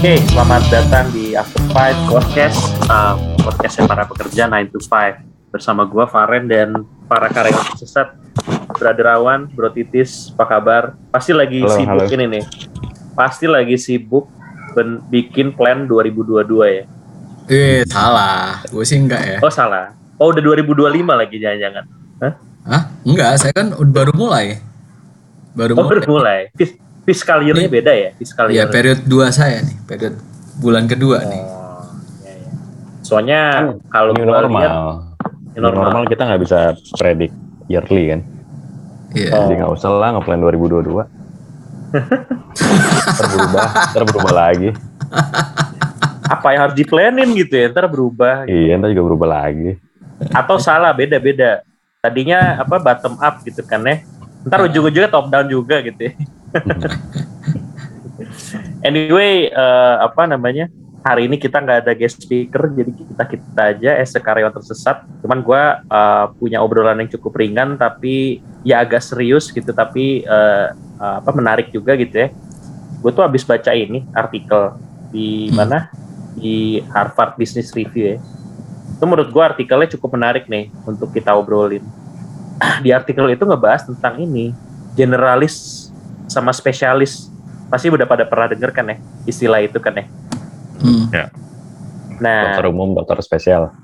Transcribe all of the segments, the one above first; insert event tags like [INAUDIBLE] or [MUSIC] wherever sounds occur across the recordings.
Oke, selamat datang di After Five Podcast, uh, podcastnya para pekerja 9 to 5 bersama gua Faren dan para karyawan sesat, Brother Awan, Bro Titis, apa kabar? Pasti lagi Halo, sibuk halo. ini nih, pasti lagi sibuk ben- bikin plan 2022 ya. Eh, salah. Gue sih enggak ya. Oh salah, oh udah 2025 lagi jangan-jangan. Hah? Hah? Enggak, saya kan baru mulai. Baru Oh mulai. baru mulai. Fis- Fiskal year-nya Iya. beda ya, fiskal Iya, year. periode 2 saya nih. Periode bulan kedua nih. Oh, iya, iya. Soalnya kalau New normal. lihat New normal. normal kita nggak bisa predik yearly kan. Iya. Oh. Jadi nggak usah lah ngeplan 2022. [LAUGHS] terberubah, terberubah lagi. apa yang harus diplanin gitu ya, ntar berubah Iya, ntar juga berubah lagi. atau salah beda-beda tadinya apa bottom up gitu kan ya ntar ujung-ujungnya top down juga gitu ya [LAUGHS] anyway eh, apa namanya? Hari ini kita nggak ada guest speaker jadi kita kita aja as a karyawan tersesat. Cuman gua eh, punya obrolan yang cukup ringan tapi ya agak serius gitu tapi eh, eh, apa menarik juga gitu ya. Gue tuh habis baca ini artikel di Hmm. mana? Di Harvard Business Review ya. Itu menurut gua artikelnya cukup menarik nih untuk kita obrolin. [CLEARS THROAT] Di artikel itu ngebahas tentang ini generalis sama spesialis. Pasti udah pada pernah denger kan ya istilah itu kan ya. Hmm. Nah, Dokter umum, dokter spesial.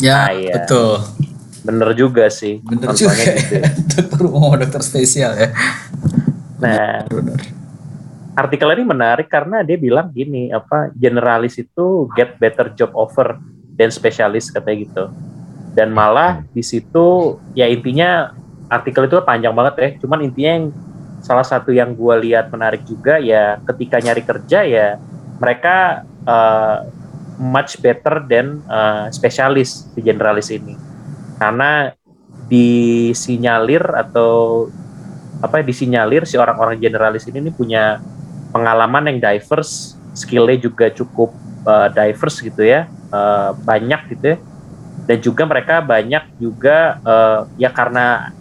Ya, Ah, iya. betul. bener juga sih. Bener juga. gitu ya. [LAUGHS] dokter umum dokter spesial ya. Nah, Benar. artikel ini menarik karena dia bilang gini, apa generalis itu get better job offer dan spesialis katanya gitu. Dan malah di situ ya intinya artikel itu panjang banget ya. Cuman intinya yang salah satu yang gua lihat menarik juga ya ketika nyari kerja ya mereka uh, much better than uh, spesialis di generalis ini. Karena disinyalir atau apa ya, disinyalir si orang-orang generalis ini nih punya pengalaman yang diverse, skillnya juga cukup uh, diverse gitu ya, uh, banyak gitu ya, dan juga mereka banyak juga uh, ya karena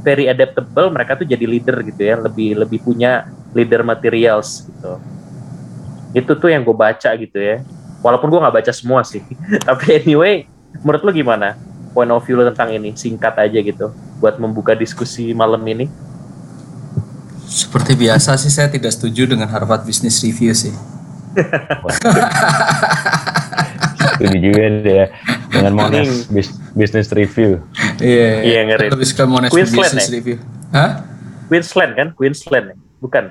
very adaptable mereka tuh jadi leader gitu ya, lebih lebih punya leader materials gitu. Itu tuh yang gue baca gitu ya, walaupun gue nggak baca semua sih, [LAUGHS] tapi anyway, menurut lu gimana? Point of view lu tentang ini, singkat aja gitu, buat membuka diskusi malam ini. Seperti biasa sih saya tidak setuju dengan Harvard Business Review sih. Ini juga dia dengan [LAUGHS] Monash Bus- Business Review. Iya. Iya, ngeri. Lebih suka Monash Queensland Business ya? Review. Hah? Queensland kan? Queensland ya? Bukan?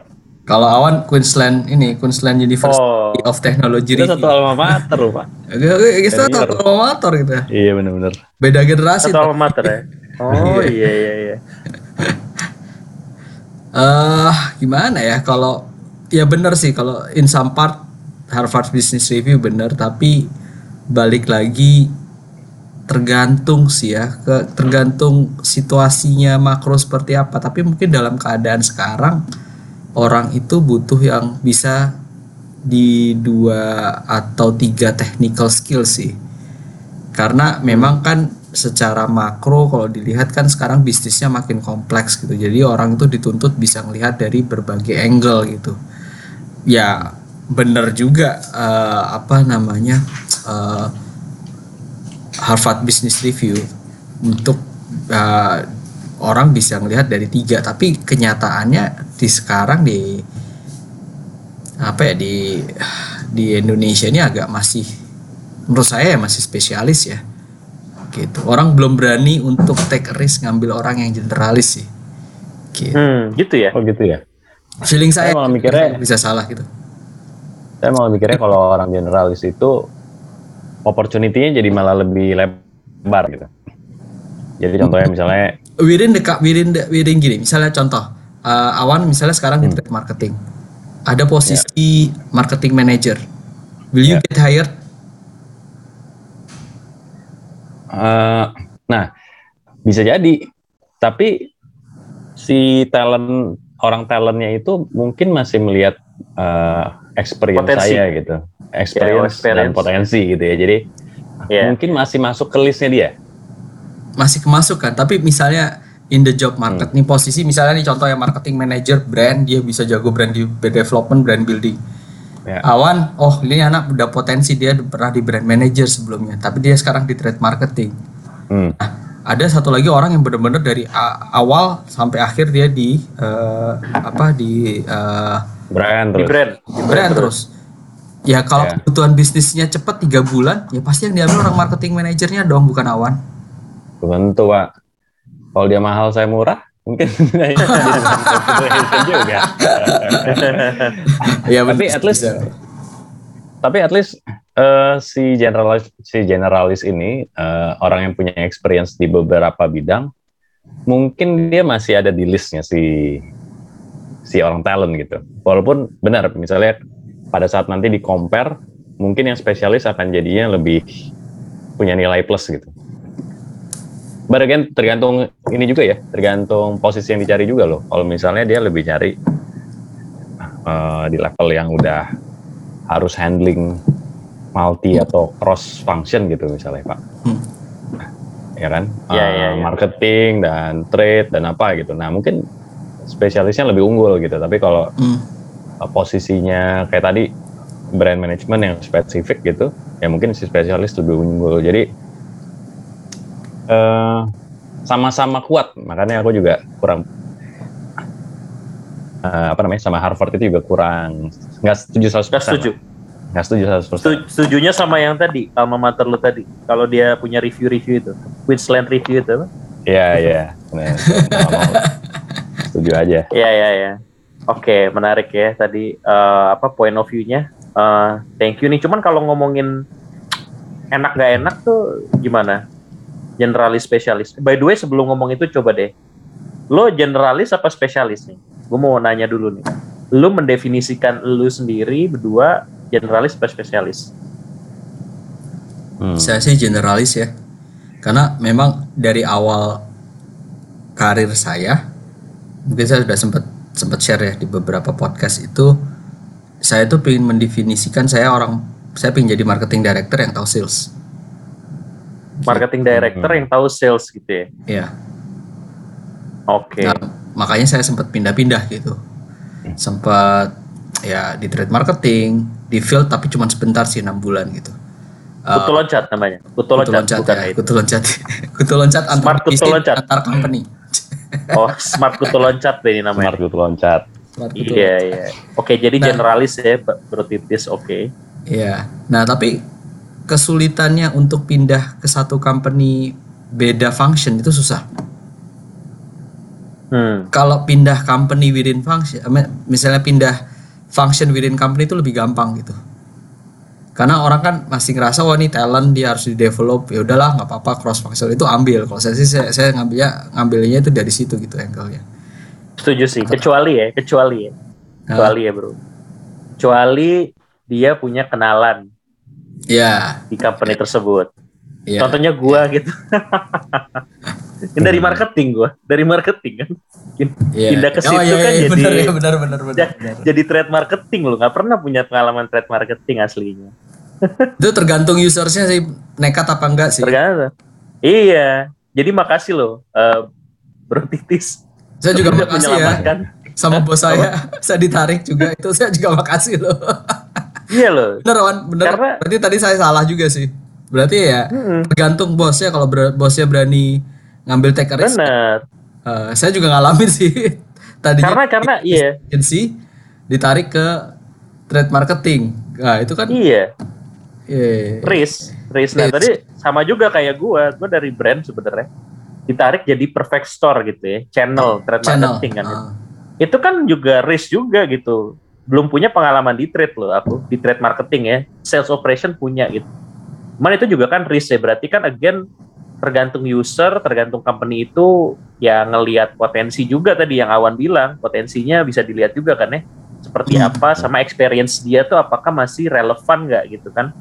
Kalau awan Queensland ini Queensland University Oh. of Technology Itu satu alma mater loh, Pak. [LAUGHS] Kita satu alma mater gitu. ya. Iya bener-bener. Beda generasi. Satu alma mater ya? [LAUGHS] Oh iya iya iya. [LAUGHS] Eh gimana ya kalau ya benar sih kalau in some part Harvard Business Review benar tapi balik lagi tergantung sih ya ke tergantung situasinya makro seperti apa. Tapi mungkin dalam keadaan sekarang orang itu butuh yang bisa di dua atau tiga technical skill sih. Karena memang kan secara makro kalau dilihat kan sekarang bisnisnya makin kompleks gitu. Jadi orang itu dituntut bisa melihat dari berbagai angle gitu. Ya bener juga eh, apa namanya eh, Harvard Business Review untuk eh, orang bisa melihat dari tiga tapi kenyataannya di sekarang di apa ya di di Indonesia ini agak masih menurut saya ya masih spesialis ya gitu orang belum berani untuk take risk ngambil orang yang generalis sih gitu. Hmm, gitu ya. Oh gitu ya. feeling saya Saya malah mikirnya- bisa salah gitu Saya malah mikirnya kalau orang generalis itu opportunity-nya jadi malah lebih lebar gitu. Jadi contohnya misalnya within the within the within gini misalnya contoh eh, awan misalnya sekarang di trade marketing ada posisi marketing manager will you Ya. get hired Eh, nah, bisa jadi. Tapi si talent orang talentnya itu mungkin masih melihat eh, experience Potensi. saya gitu, experience, dan experience. potensi gitu ya. Jadi Iya. mungkin masih masuk ke listnya dia. masih kemasukan tapi misalnya in the job market nih posisi misalnya nih contoh ya marketing manager brand dia bisa jago brand di development brand building Ya. Awan, oh ini anak udah potensi dia pernah di brand manager sebelumnya, tapi dia sekarang di trade marketing. Hmm. Nah, ada satu lagi orang yang benar-benar dari awal sampai akhir dia di eh, apa di eh, Brand Di terus. brand. di brand terus. Ya kalau Ya. kebutuhan bisnisnya cepat tiga bulan, ya pasti yang diambil orang marketing manajernya dong, bukan Awan. Tentu pak. Kalau dia mahal saya murah, mungkin [LAUGHS] dia [LAUGHS] juga. [LAUGHS] Ya Tapi at least- Tapi at least eh, si generalis si generalis ini eh, orang yang punya experience di beberapa bidang, mungkin dia masih ada di listnya si si orang talent gitu. Walaupun benar, misalnya pada saat nanti di compare, mungkin yang spesialis akan jadinya lebih punya nilai plus gitu. But again, tergantung ini juga ya, tergantung posisi yang dicari juga loh. Kalau misalnya dia lebih cari eh, di level yang udah harus handling multi atau cross function gitu misalnya Pak. Hmm. Ya kan? Ya, Eh, ya, ya. Marketing dan trade dan apa gitu. Nah mungkin spesialisnya lebih unggul gitu. Tapi kalau Hmm. eh, posisinya kayak tadi brand management yang spesifik gitu, ya mungkin si spesialis lebih unggul. Jadi eh, sama-sama kuat. Makanya aku juga kurang eh, apa namanya sama Harvard itu juga kurang nggak setuju 100%. Gak setuju. Nggak setuju 100%. Setuju- Setujunya sama yang tadi, alma mater lu tadi. Kalau dia punya review-review itu. Queensland review itu. Iya, iya. Nah, nggak. [LAUGHS] setuju aja. Iya, iya, iya. Oke, menarik ya tadi eh, apa point of view-nya. Eh, thank you nih. Cuman kalau ngomongin enak gak enak tuh gimana? Generalis spesialis. By the way, sebelum ngomong itu coba deh. Lo generalis apa spesialis nih? Gue mau nanya dulu nih. Lo mendefinisikan lu sendiri berdua generalis apa spesialis? Hmm. Saya sih generalis ya. Karena memang dari awal karir saya, mungkin saya sudah sempat sempat share ya di beberapa podcast itu, saya tuh pengen mendefinisikan saya orang, saya pengen jadi marketing director yang tahu sales. Marketing director yang tahu sales gitu ya. Iya. Oke. Nah, makanya saya sempat pindah-pindah gitu. Sempat ya di trade marketing, di field tapi cuma sebentar sih enam bulan gitu. Eh, Kutu loncat namanya. Kutu kutu loncat, loncat bukan ya, itu. kutu loncat. [LAUGHS] kutu loncat antar Smart kutu bisnis, loncat. antar company. Oh, smart kutu loncat deh ini namanya. Smart gitu loncat. Smart kutu Iya, iya. Oke, jadi Nah. generalis ya, Bro Titis. Oke. Iya. Nah, tapi kesulitannya untuk pindah ke satu company beda function itu susah. Hmm. Kalau pindah company within function, misalnya pindah function within company itu lebih gampang gitu. Karena orang kan masih ngerasa wah ini talent dia harus di develop ya udahlah nggak apa-apa cross function itu ambil. Kalau saya sih saya, saya ngambilnya ngambilnya itu dari situ gitu angle-nya. Setuju sih. Kecuali ya, kecuali ya. Kecuali ya, Bro. Kecuali dia punya kenalan Ya, di company tersebut. ya. Contohnya gua gitu. [LAUGHS] Ini dari marketing gua, dari marketing kan. Iya. Pindah ke Oh, situ iya, kan iya, jadi benar, iya, benar, benar, benar, benar. jadi trade marketing lo nggak pernah punya pengalaman trade marketing aslinya. Itu tergantung usersnya sih nekat apa enggak sih. Tergantung. Iya. Jadi makasih loh, eh, Bro Titis. Saya juga makasih ya sama bos saya. [LAUGHS] saya ditarik juga itu saya juga makasih loh. Iya loh. bener Wan, bener. Karena- Berarti tadi saya salah juga sih. Berarti ya Mm-mm. tergantung bosnya kalau ber- bosnya berani ngambil take risk. Bener. Eh, saya juga ngalamin sih. [LAUGHS] Tadinya Karena karena [LAUGHS] iya, agency ditarik ke trade marketing. Nah, itu kan iya. eh, Risk, risk. Nah Risk. tadi sama juga kayak gua, gua dari brand sebenarnya ditarik jadi perfect store gitu ya, channel trade channel. marketing kan. Ah, Itu kan juga risk juga gitu. Belum punya pengalaman di trade loh aku, di trade marketing ya. Sales operation punya gitu. Cuman itu juga kan risk ya, berarti kan again tergantung user, tergantung company itu ya ngelihat potensi juga tadi yang Awan bilang, potensinya bisa dilihat juga kan ya. Seperti Hmm. apa sama experience dia tuh apakah masih relevan nggak gitu kan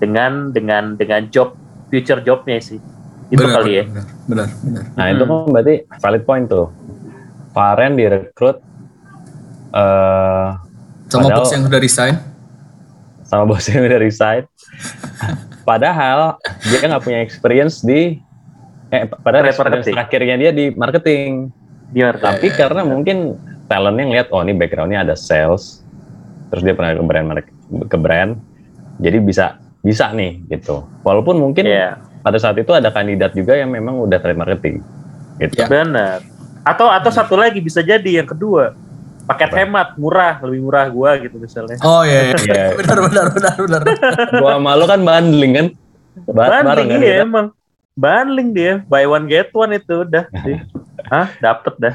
dengan dengan dengan job future jobnya sih. Itu benar, kali ya. benar, benar, benar. Nah itu kan berarti valid point tuh. Varen direkrut eh Sama Padahal- bos yang udah resign. sama bosnya yang udah resign. Padahal dia nggak punya experience di eh experience marketing. terakhirnya dia di marketing. Dia Tapi karena mungkin talentnya ngeliat oh ini backgroundnya ada sales, terus dia pernah ke brand ke brand jadi bisa bisa nih gitu walaupun mungkin Iya, pada saat itu ada kandidat juga yang memang udah trade marketing gitu Ya. benar. Atau atau satu lagi bisa jadi yang kedua. Paket Apa? hemat, murah, lebih murah gua gitu misalnya. Oh iya, iya. Iya. [LAUGHS] benar benar benar benar. gua malu kan bundling kan Ba- bareng Bundling kan iya emang. Bundling dia, buy one get one itu udah. sih. Hah, dapet dah.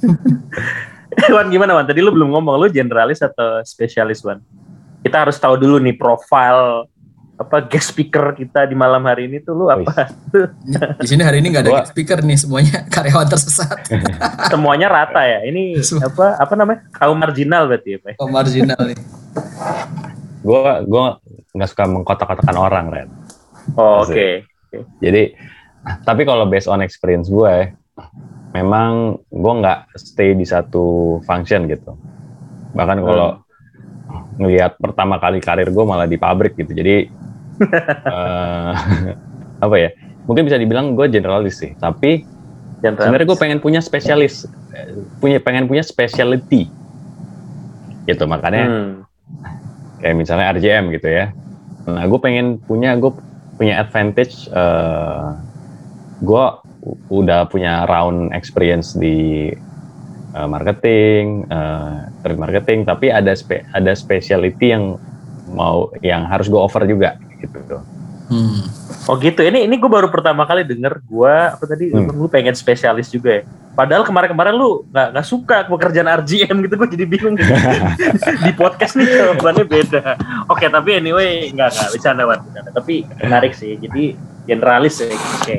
[LAUGHS] Wan gimana Wan? Tadi lu belum ngomong lu generalis atau spesialis Wan? Kita harus tahu dulu nih profil apa guest speaker kita di malam hari ini tuh lu apa? Di sini hari ini nggak ada guest speaker nih semuanya [LAUGHS] karyawan tersesat. [LAUGHS] Semuanya rata ya. Ini Semua. apa apa namanya? Kaum marginal berarti ya, Pak? Oh marginal nih. gua gua nggak suka mengkotak-kotakan orang Ren Oh. Oke. Jadi, tapi kalau based on experience gue, memang gue nggak stay di satu function gitu. Bahkan kalau ngelihat pertama kali karir gue malah di pabrik gitu. Jadi, eh, [LAUGHS] apa ya? Mungkin bisa dibilang gue generalis sih. Tapi sebenarnya gue pengen punya spesialis, punya pengen punya specialty. Gitu makanya Hmm. kayak misalnya RJM gitu ya. Nah, gue pengen punya gue punya advantage. eh gue udah punya round experience di eh, marketing, eh, trade marketing, tapi ada spe, ada specialty yang mau yang harus gue offer juga gitu. Hmm. Oh gitu. Ini ini gue baru pertama kali denger gua apa tadi Hmm. lu pengen spesialis juga ya. Padahal kemarin-kemarin lu nggak nggak suka pekerjaan RGM gitu gue jadi bingung gitu. [LAUGHS] di podcast nih jawabannya beda. Oke tapi anyway nggak nggak bercanda bercanda. Tapi menarik sih. Jadi generalis ya. Oke.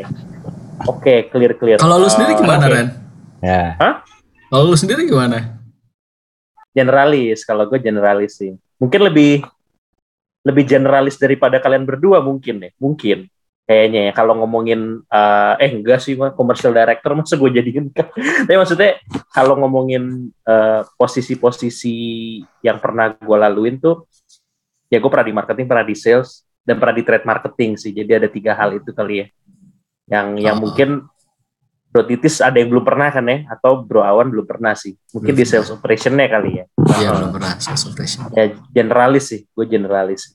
Oke clear clear. Kalau lu sendiri gimana oke. Ren? Ya, Kalau lu sendiri gimana? Generalis. Kalau gue generalis sih. Mungkin lebih lebih generalis daripada kalian berdua mungkin ya. Mungkin kayaknya ya. Kalau ngomongin eh, eh enggak sih mah commercial director masa gue jadiin [LAUGHS] tapi maksudnya kalau ngomongin eh, posisi-posisi yang pernah gue laluin tuh ya gue pernah di marketing pernah di sales dan pernah di trade marketing sih. Jadi ada tiga hal itu kali ya. Yang yang Oh. mungkin Bro Titis ada yang belum pernah kan ya atau Bro Awan belum pernah sih mungkin Belum di sales operationnya kali ya Iya Oh. belum pernah sales operation. ya generalis sih gue generalis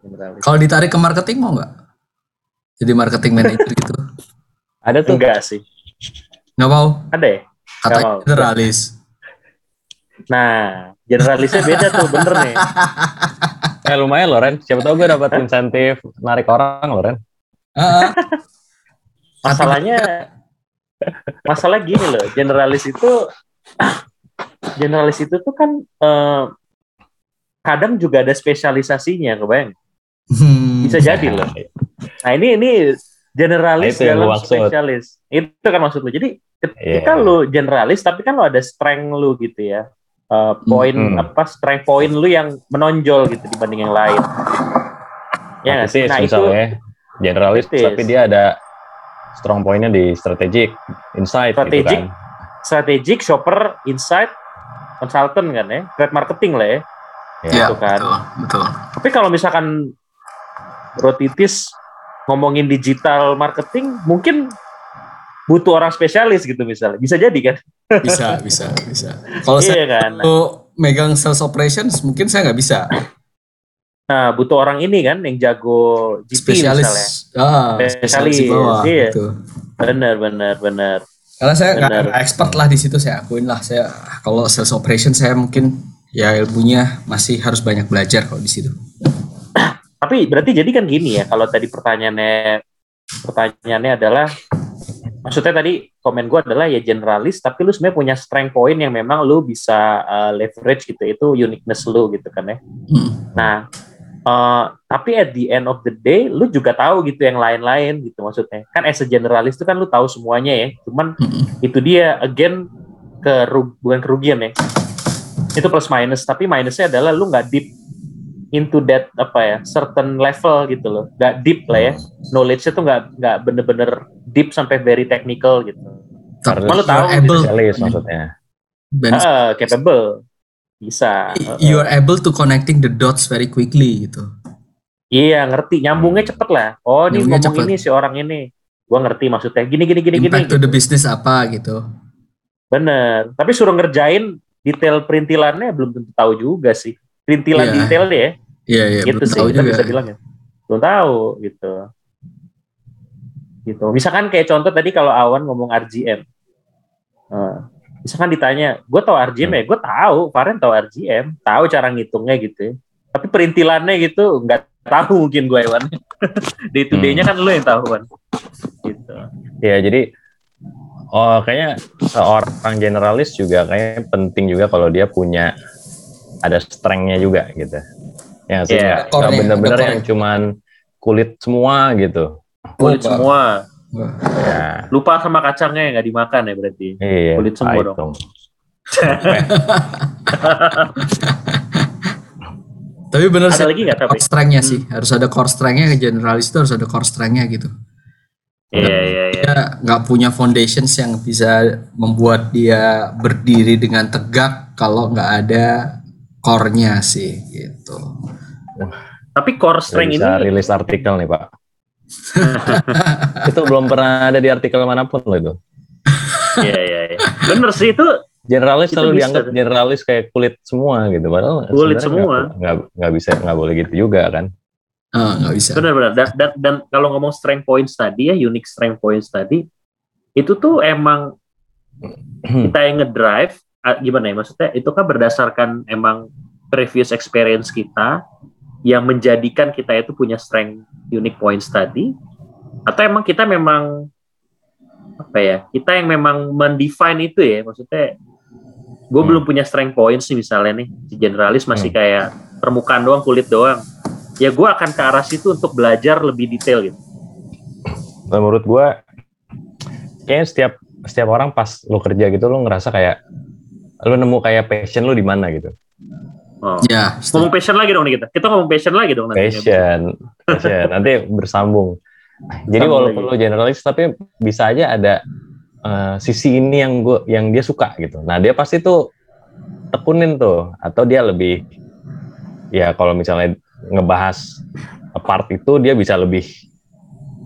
generalis Kalau ditarik ke marketing mau nggak? Jadi marketing manager gitu? ada tuh. enggak sih Nggak mau? ada ya Katanya mau. generalis. nah generalisnya beda tuh bener nih [LAUGHS] Eh lumayan loh Ren. Siapa tahu gue dapat insentif narik orang loh Ren. Ah, ah. [LAUGHS] masalahnya masalah gini loh generalis itu generalis itu tuh kan eh, kadang juga ada spesialisasinya kebayang Hmm. bisa jadi loh nah ini ini generalis Nah, dalam spesialis itu kan maksud lu jadi ketika Iya. lu generalis tapi kan lu ada strength lu gitu ya Eh, poin Hmm. apa strength point lu yang menonjol gitu dibanding yang lain ya nggak sih? Nah itu generalis tapi dia ada strong pointnya di strategic insight Strategic. gitu kan. strategic shopper insight consultant kan ya trade marketing lah ya Ya. Iya, Gitu kan. betul, betul. tapi kalau misalkan rotitis ngomongin digital marketing mungkin butuh orang spesialis gitu misalnya bisa jadi kan Bisa, bisa, bisa. Kalau saya iya kan mau megang sales operations mungkin saya nggak bisa. nah butuh orang ini kan yang jago GP misalnya Spesialis. Ah, spesialis bawah. iya. Gitu. benar benar benar Karena saya nggak expert lah di situ saya akuin lah saya kalau sales operation saya mungkin ya ilmunya masih harus banyak belajar kalau di situ. Tapi berarti jadi kan gini ya, kalau tadi pertanyaannya pertanyaannya adalah maksudnya tadi komen gue adalah ya generalis tapi lu sebenarnya punya strength point yang memang lu bisa uh, leverage gitu itu uniqueness lu gitu kan ya. Hmm. Nah, uh, tapi at the end of the day lu juga tahu gitu yang lain-lain gitu maksudnya. Kan as a generalis itu kan lu tahu semuanya ya. Cuman Hmm. itu dia again ke bukan kerugian ya. Itu plus minus tapi minusnya adalah lu nggak deep into that apa ya certain level gitu loh nggak deep lah ya knowledge-nya tuh nggak nggak bener-bener deep sampai very technical gitu Tapi Cuma lu tahu able, Spesialis maksudnya. Ben, Ah, capable bisa you are able to connecting the dots very quickly gitu. iya ngerti nyambungnya cepet lah oh ini ngomong cepet. ini si orang ini gua ngerti maksudnya gini gini gini gini Impact to the business apa gitu. bener tapi suruh ngerjain detail perintilannya belum tentu tahu juga sih. Perintilan Iya. detail ya, Iya iya gitu belum sih tahu kita juga. bisa bilang ya. Belum tahu gitu. Gitu. Misalkan kayak contoh tadi kalau Awan ngomong RGM. Nah, misalkan ditanya, gue tahu RGM ya, gue tahu, Faren tahu RGM, tahu cara ngitungnya gitu. ya. Tapi perintilannya gitu nggak tahu mungkin gue Wan. [LAUGHS] Day to day-nya kan lu yang tahu Wan. Gitu. Ya jadi oh kayaknya seorang generalis juga kayaknya penting juga kalau dia punya ada strength-nya juga gitu. Ya sih Iya. bener-bener yang cuman kulit semua gitu. Kulit semua. Wah. Ya. Lupa sama kacangnya nggak dimakan ya berarti. Iya. Kulit semua dong. [LAUGHS] Tapi bener sih lagi nggak tapi? core strength-nya sih. Harus ada core strength-nya generalis itu harus ada core strength-nya gitu. Iya iya iya. Dia nggak punya foundations yang bisa membuat dia berdiri dengan tegak kalau nggak ada core-nya sih gitu. Tapi core strength bisa ini rilis artikel nih Pak. [LAUGHS] itu belum pernah ada di artikel mana pun loh itu. [LAUGHS] Iya iya iya. Bener sih itu Generalis Itu selalu bisa dianggap generalis kayak kulit semua gitu. Padahal Kulit semua. nggak- bisa nggak boleh gitu juga kan. Ah, nggak bisa. benar-benar dan, dan dan kalau ngomong strength points tadi ya unique strength points tadi itu tuh emang kita yang ngedrive ah, gimana ya maksudnya itu kan berdasarkan emang previous experience kita yang menjadikan kita itu punya strength unique points tadi atau emang kita memang apa ya kita yang memang mendefine itu ya maksudnya gue Hmm. belum punya strength points nih misalnya nih si generalis masih Hmm. kayak permukaan doang kulit doang ya gue akan ke arah situ untuk belajar lebih detail gitu Nah, menurut gua kayaknya setiap setiap orang pas lo kerja gitu lo ngerasa kayak lo nemu kayak passion lo di mana gitu. Oh. Ya, ngomong passion lagi dong nih kita kita ngomong passion lagi dong nanti Passion, passion. [LAUGHS] nanti bersambung. Jadi Sambung walaupun lagi. lo generalis tapi bisa aja ada eh, sisi ini yang gua yang dia suka gitu. Nah dia pasti tuh tekunin tuh atau dia lebih ya kalau misalnya ngebahas part itu dia bisa lebih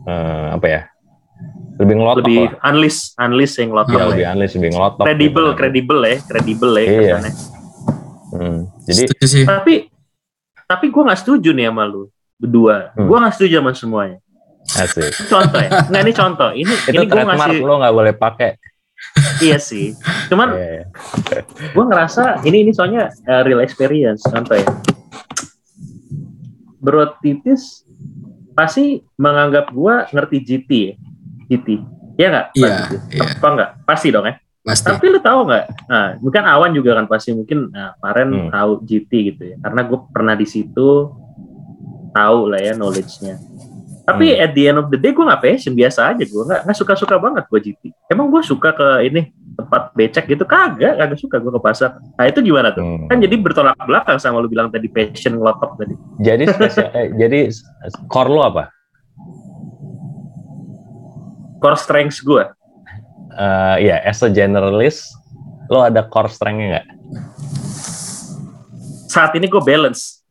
eh, apa ya lebih ngelotok lebih lah. unleash unleash yang Ya, lotok lebih aneh, lebih ngelotok. kredibel gitu. kredibel ya kredibel ya Iya. kesannya. Hmm, Jadi setuju sih. tapi tapi gue nggak setuju nih sama lu berdua Hmm. gue nggak setuju sama semuanya asik. Contoh ya nggak ini contoh ini [LAUGHS] Itu ini gue ngasih lo nggak boleh pakai. iya sih cuman Iya, iya. [LAUGHS] gue ngerasa ini ini soalnya uh, real experience contoh ya Bro Titis pasti menganggap gue ngerti GT ya GT ya nggak Iya, iya. apa nggak pasti dong ya Pasti. tapi lu tahu nggak nah mungkin Awan juga kan pasti mungkin nah, kemarin Hmm. tahu GT gitu ya karena gue pernah di situ tahu lah ya knowledge-nya tapi Hmm. at the end of the day gue nggak passion biasa aja gue nggak nggak suka suka banget gue GT emang gue suka ke ini tempat becek gitu kagak kagak suka gue ke pasar nah itu gimana tuh Hmm. kan jadi bertolak belakang sama lu bilang tadi passion ngelotok tadi Jadi spesial, [LAUGHS] eh, jadi core lo apa? core strengths gue Eh ya, as a generalist, lo ada core strength-nya nggak? saat ini gue balance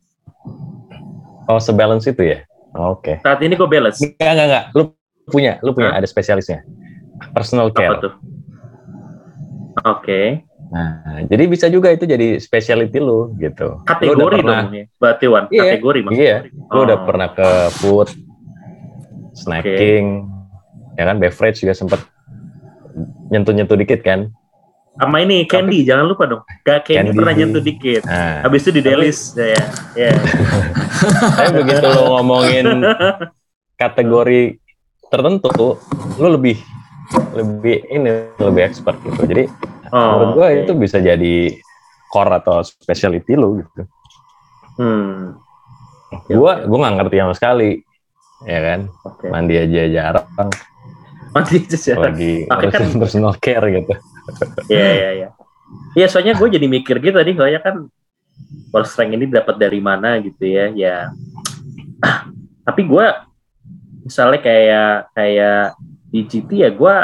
Oh, sebalance itu ya? Oke. saat ini gue balance Enggak, enggak, enggak. Lo punya, lo punya Hah? ada spesialisnya. Personal apa care. tuh oke Nah, jadi bisa juga itu jadi specialty lo gitu. Udah kategori pernah, dong ya berarti Wan Iya, kategori iya. maksudnya Lo udah Oh. pernah ke food, snacking, ya kan beverage juga sempet nyentuh-nyentuh dikit kan. sama ini Candy jangan lupa dong gak Candy, Candy. pernah nyentuh dikit Nah, habis itu di Delis ya ya [LAUGHS] tapi begitu lo ngomongin kategori tertentu, lo lebih lebih ini lebih expert gitu. Jadi menurut oh gue oke. itu bisa jadi core atau specialty lo gitu. hmm Gue gue nggak ngerti sama sekali, ya kan. oke Mandi aja jarang, lagi Makanya kan- personal care gitu. Iya iya iya. Iya soalnya gue jadi mikir gitu tadi soalnya kan core strength ini dapat dari mana gitu ya ya. [CLEARS THROAT] Tapi gue misalnya kayak kayak di GT ya gue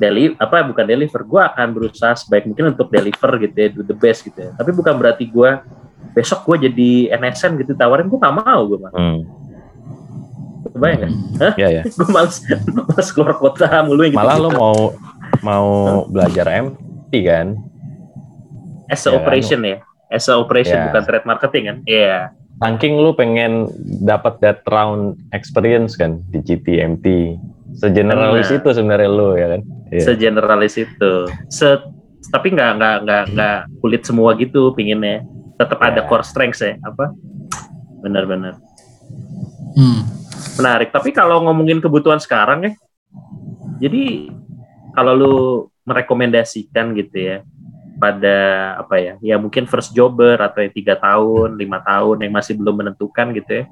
deli apa bukan deliver gue akan berusaha sebaik mungkin untuk deliver gitu ya do the best gitu ya. Tapi bukan berarti gue besok gue jadi NSN gitu tawarin gue gak mau gue mah. Hmm. Kebayang nggak? Ya ya. gue males males keluar kota mulu yang gitu. Malah lo mau mau belajar MT kan? as a Ya, operation ya as a operation Ya. bukan trade marketing kan iya Saking lu pengen dapat that round experience kan di GTMT. Segeneralis itu sebenarnya lu ya kan. Iya. segeneralis itu se tapi nggak nggak nggak nggak kulit semua gitu pinginnya tetap ada Ya. core strengths ya apa benar-benar Hmm. Menarik. Tapi kalau ngomongin kebutuhan sekarang ya jadi kalau lu merekomendasikan gitu ya pada apa ya ya mungkin first jobber atau yang tiga tahun lima tahun yang masih belum menentukan gitu ya.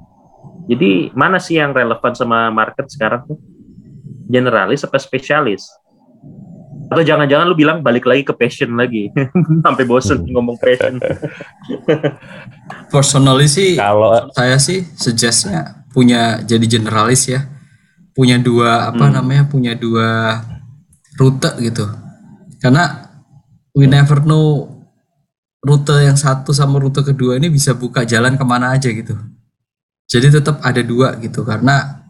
Jadi mana sih yang relevan sama market sekarang tuh? Generalis apa spesialis? Atau jangan-jangan lu bilang balik lagi ke passion lagi. [LAUGHS] Sampai bosen Hmm. ngomong passion. Personally sih Kalau saya sih suggestnya punya jadi generalis ya. Punya dua apa Hmm. namanya punya dua rute gitu. Karena we never know rute yang satu sama rute kedua ini bisa buka jalan ke mana aja gitu. Jadi tetap ada dua gitu karena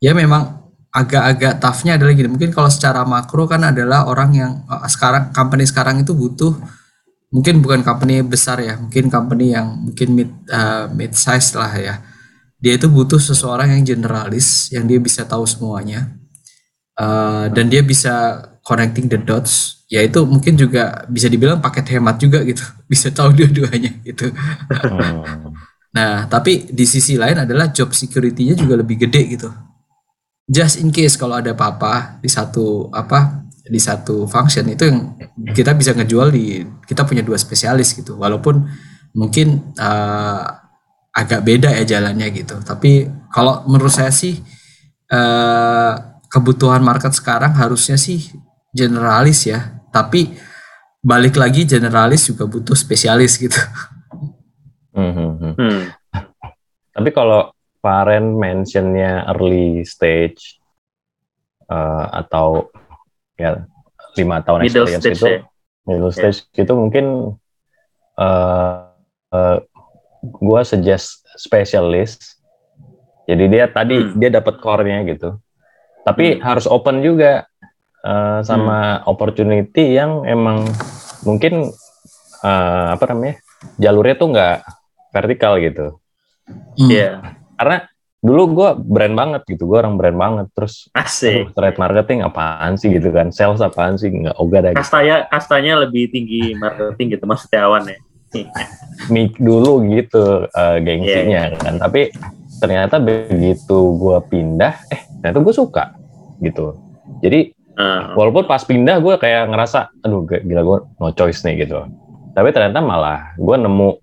ya memang agak-agak toughnya adalah gini. Mungkin kalau secara makro kan adalah orang yang eh, sekarang company sekarang itu butuh mungkin bukan company besar ya mungkin company yang mungkin mid eh, mid size lah ya dia itu butuh seseorang yang generalis yang dia bisa tahu semuanya. Eh, dan dia bisa connecting the dots. Yaitu mungkin juga bisa dibilang paket hemat juga gitu. [LAUGHS] Bisa tahu dua-duanya gitu. Hmm, Nah, tapi di sisi lain adalah job security-nya juga lebih gede gitu. Just in case kalau ada apa-apa di satu apa di satu function itu yang kita bisa ngejual di kita punya dua spesialis gitu. Walaupun mungkin eh, agak beda ya jalannya gitu. Tapi kalau menurut saya sih eh, kebutuhan market sekarang harusnya sih generalis ya. Tapi balik lagi generalis juga butuh spesialis gitu. hmm, hmm, hmm. Hmm. [LAUGHS] Tapi kalau Faren mentionnya early stage eh, atau ya lima tahun Middle experience stage itu ya. middle Ya. stage itu mungkin eh eh, gua suggest specialist. Jadi dia tadi Hmm. dia dapat core-nya gitu. Tapi harus open juga eh, sama Hmm. opportunity yang emang mungkin eh, apa namanya jalurnya tuh nggak vertikal gitu Hmm. Iya. karena dulu gue brand banget gitu gue orang brand banget terus Asik. aduh, trade marketing apaan sih gitu kan sales apaan sih nggak ogah dah gitu. Kastanya kastanya lebih tinggi marketing gitu maksudnya awan ya. Mik dulu gitu eh, gengsinya Iya, kan. Tapi ternyata begitu gue pindah eh ternyata gue suka gitu. Jadi Ah, walaupun pas pindah gue kayak ngerasa aduh gila gue no choice nih gitu. Tapi ternyata malah gue nemu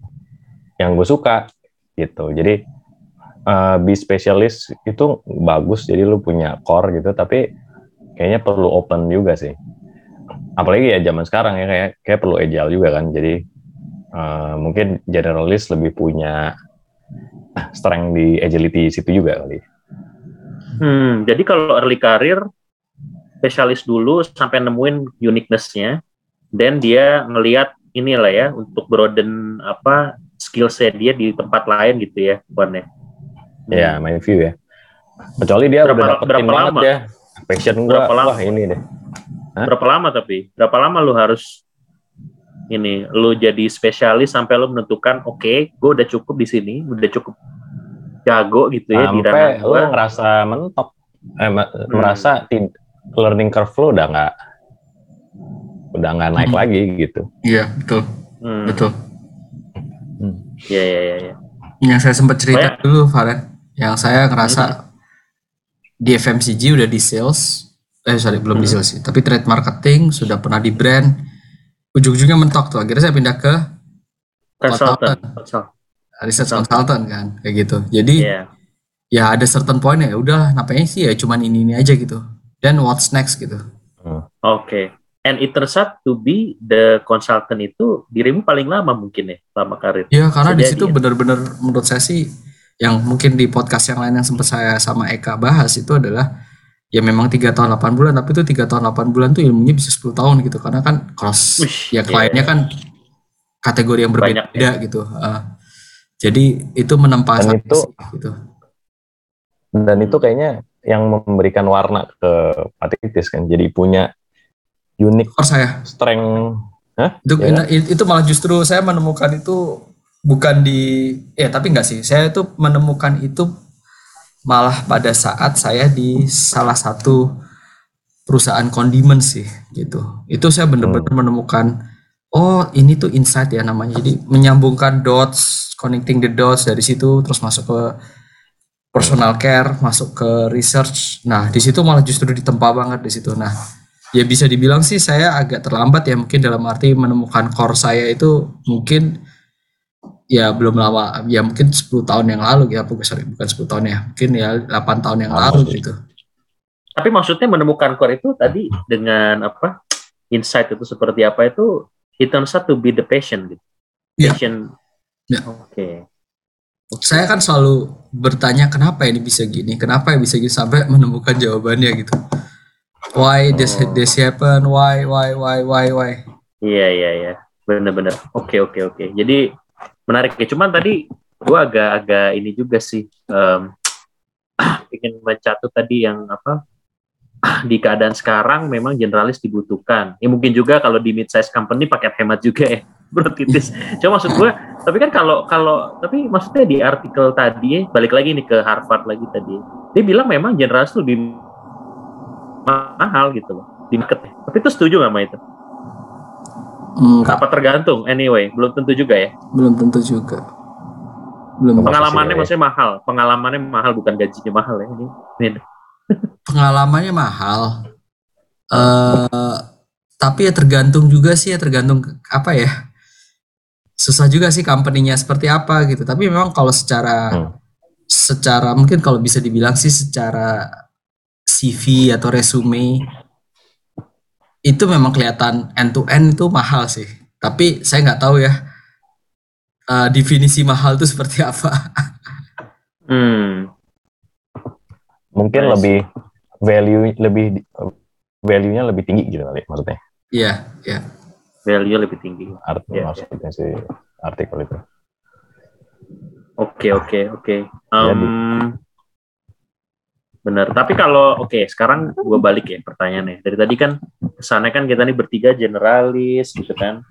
yang gue suka gitu. Jadi eh be specialist itu bagus. Jadi lu punya core gitu tapi kayaknya perlu open juga sih. Apalagi ya zaman sekarang ya kayak kayak perlu agile juga kan. Jadi eh, mungkin generalist lebih punya strength di agility situ juga kali Hmm, jadi kalau early career spesialis dulu sampai nemuin uniqueness-nya, dan dia ngelihat inilah ya untuk broaden apa skill set dia di tempat lain gitu ya, Wan ya. Ya, my view ya. Kecuali dia Berapa- udah dapetin berapa lama? ya. Passion gua, Berapa lama? wah ini deh. Hah? Berapa lama tapi? Berapa lama lu harus ini lu jadi spesialis sampai lu menentukan oke, gue udah cukup di sini, udah cukup jago gitu ya di ranah Sampai lu gua. ngerasa mentok. Eh, Hmm. merasa learning curve lu udah nggak udah nggak naik Hmm. lagi gitu. Iya, betul. Hmm, Betul. Iya iya iya. iya. Yang saya sempat cerita Kayak- dulu, Faren. Yang saya ngerasa di FMCG udah di sales, eh sorry belum di Hmm. sales sih, tapi trade marketing sudah pernah di brand. Ujung-ujungnya mentok tuh. Akhirnya saya pindah ke Consultant. Consultant. research Consultant. kan, kayak gitu. Jadi Iya. ya ada certain point ya udah nampaknya sih ya cuman ini ini aja gitu. Dan what's next gitu. Oke. And it turns out to be the consultant itu dirimu paling lama mungkin ya, lama karir. Ya karena di situ ya. benar-benar menurut saya sih yang mungkin di podcast yang lain yang sempat saya sama Eka bahas itu adalah ya memang tiga tahun 8 bulan tapi itu tiga tahun 8 bulan tuh ilmunya bisa 10 tahun gitu karena kan cross Wih, ya kliennya iya. kan kategori yang Banyak berbeda gitu. Uh, jadi itu menempa Dan itu- gitu. Dan itu kayaknya yang memberikan warna ke Patitis kan. Jadi punya unique Core saya strength Hah? Itu, Ya. itu malah justru saya menemukan itu bukan di ya tapi enggak sih. Saya itu menemukan itu malah pada saat saya di salah satu perusahaan kondimen sih gitu. Itu saya benar-benar menemukan oh ini tuh insight ya namanya. Jadi menyambungkan dots, connecting the dots dari situ terus masuk ke personal care, masuk ke research. Nah, di situ malah justru ditempa banget di situ. Nah, ya bisa dibilang sih saya agak terlambat ya mungkin dalam arti menemukan core saya itu mungkin ya belum lama ya mungkin 10 tahun yang lalu ya bukan sorry bukan 10 tahun ya mungkin ya 8 tahun yang lalu sih. gitu Tapi maksudnya menemukan core itu tadi dengan apa insight itu seperti apa itu it turns out to be the passion gitu. Iya. Passion. Iya. Oke. saya kan selalu bertanya kenapa ini bisa gini kenapa ya bisa gini sampai menemukan jawabannya gitu why this Oh. this happen why why why why why Iya iya iya. Bener-bener. Oke oke oke. Jadi menarik ya. Cuman tadi gua agak-agak ini juga sih. em, [CLEARS THROAT] ingin mencatut tadi yang apa [CLEARS THROAT] di keadaan sekarang memang generalis dibutuhkan. Ya mungkin juga kalau di mid size company paket hemat juga ya. [LAUGHS] Bro titis. Cuma maksud gue, tapi kan kalau kalau tapi maksudnya di artikel tadi balik lagi nih ke Harvard lagi tadi. Dia bilang memang generalis lebih mahal gitu loh di market. Tapi itu setuju nggak sama itu? Enggak, Apa tergantung? Anyway, belum tentu juga ya. belum tentu juga belum Pengalamannya Posisinya ya. maksudnya mahal. Pengalamannya mahal bukan gajinya mahal ya. Ini, ini [LAUGHS] pengalamannya mahal eh tapi ya tergantung juga sih ya tergantung apa ya susah juga sih company-nya seperti apa gitu tapi memang kalau secara Hmm. secara mungkin kalau bisa dibilang sih secara CV atau resume itu memang kelihatan end to end itu mahal sih tapi saya nggak tahu ya eh, definisi mahal itu seperti [LAUGHS] apa Hmm. Mungkin Nice. lebih value lebih value-nya lebih tinggi gitu kali maksudnya. Iya, iya. Value lebih tinggi. Art, Iya. maksudnya si artikel itu. Oke oke oke. Jadi. Em, Bener. Tapi kalau oke sekarang gue balik ya pertanyaannya. Dari tadi kan kesannya kan kita nih bertiga generalis gitu kan.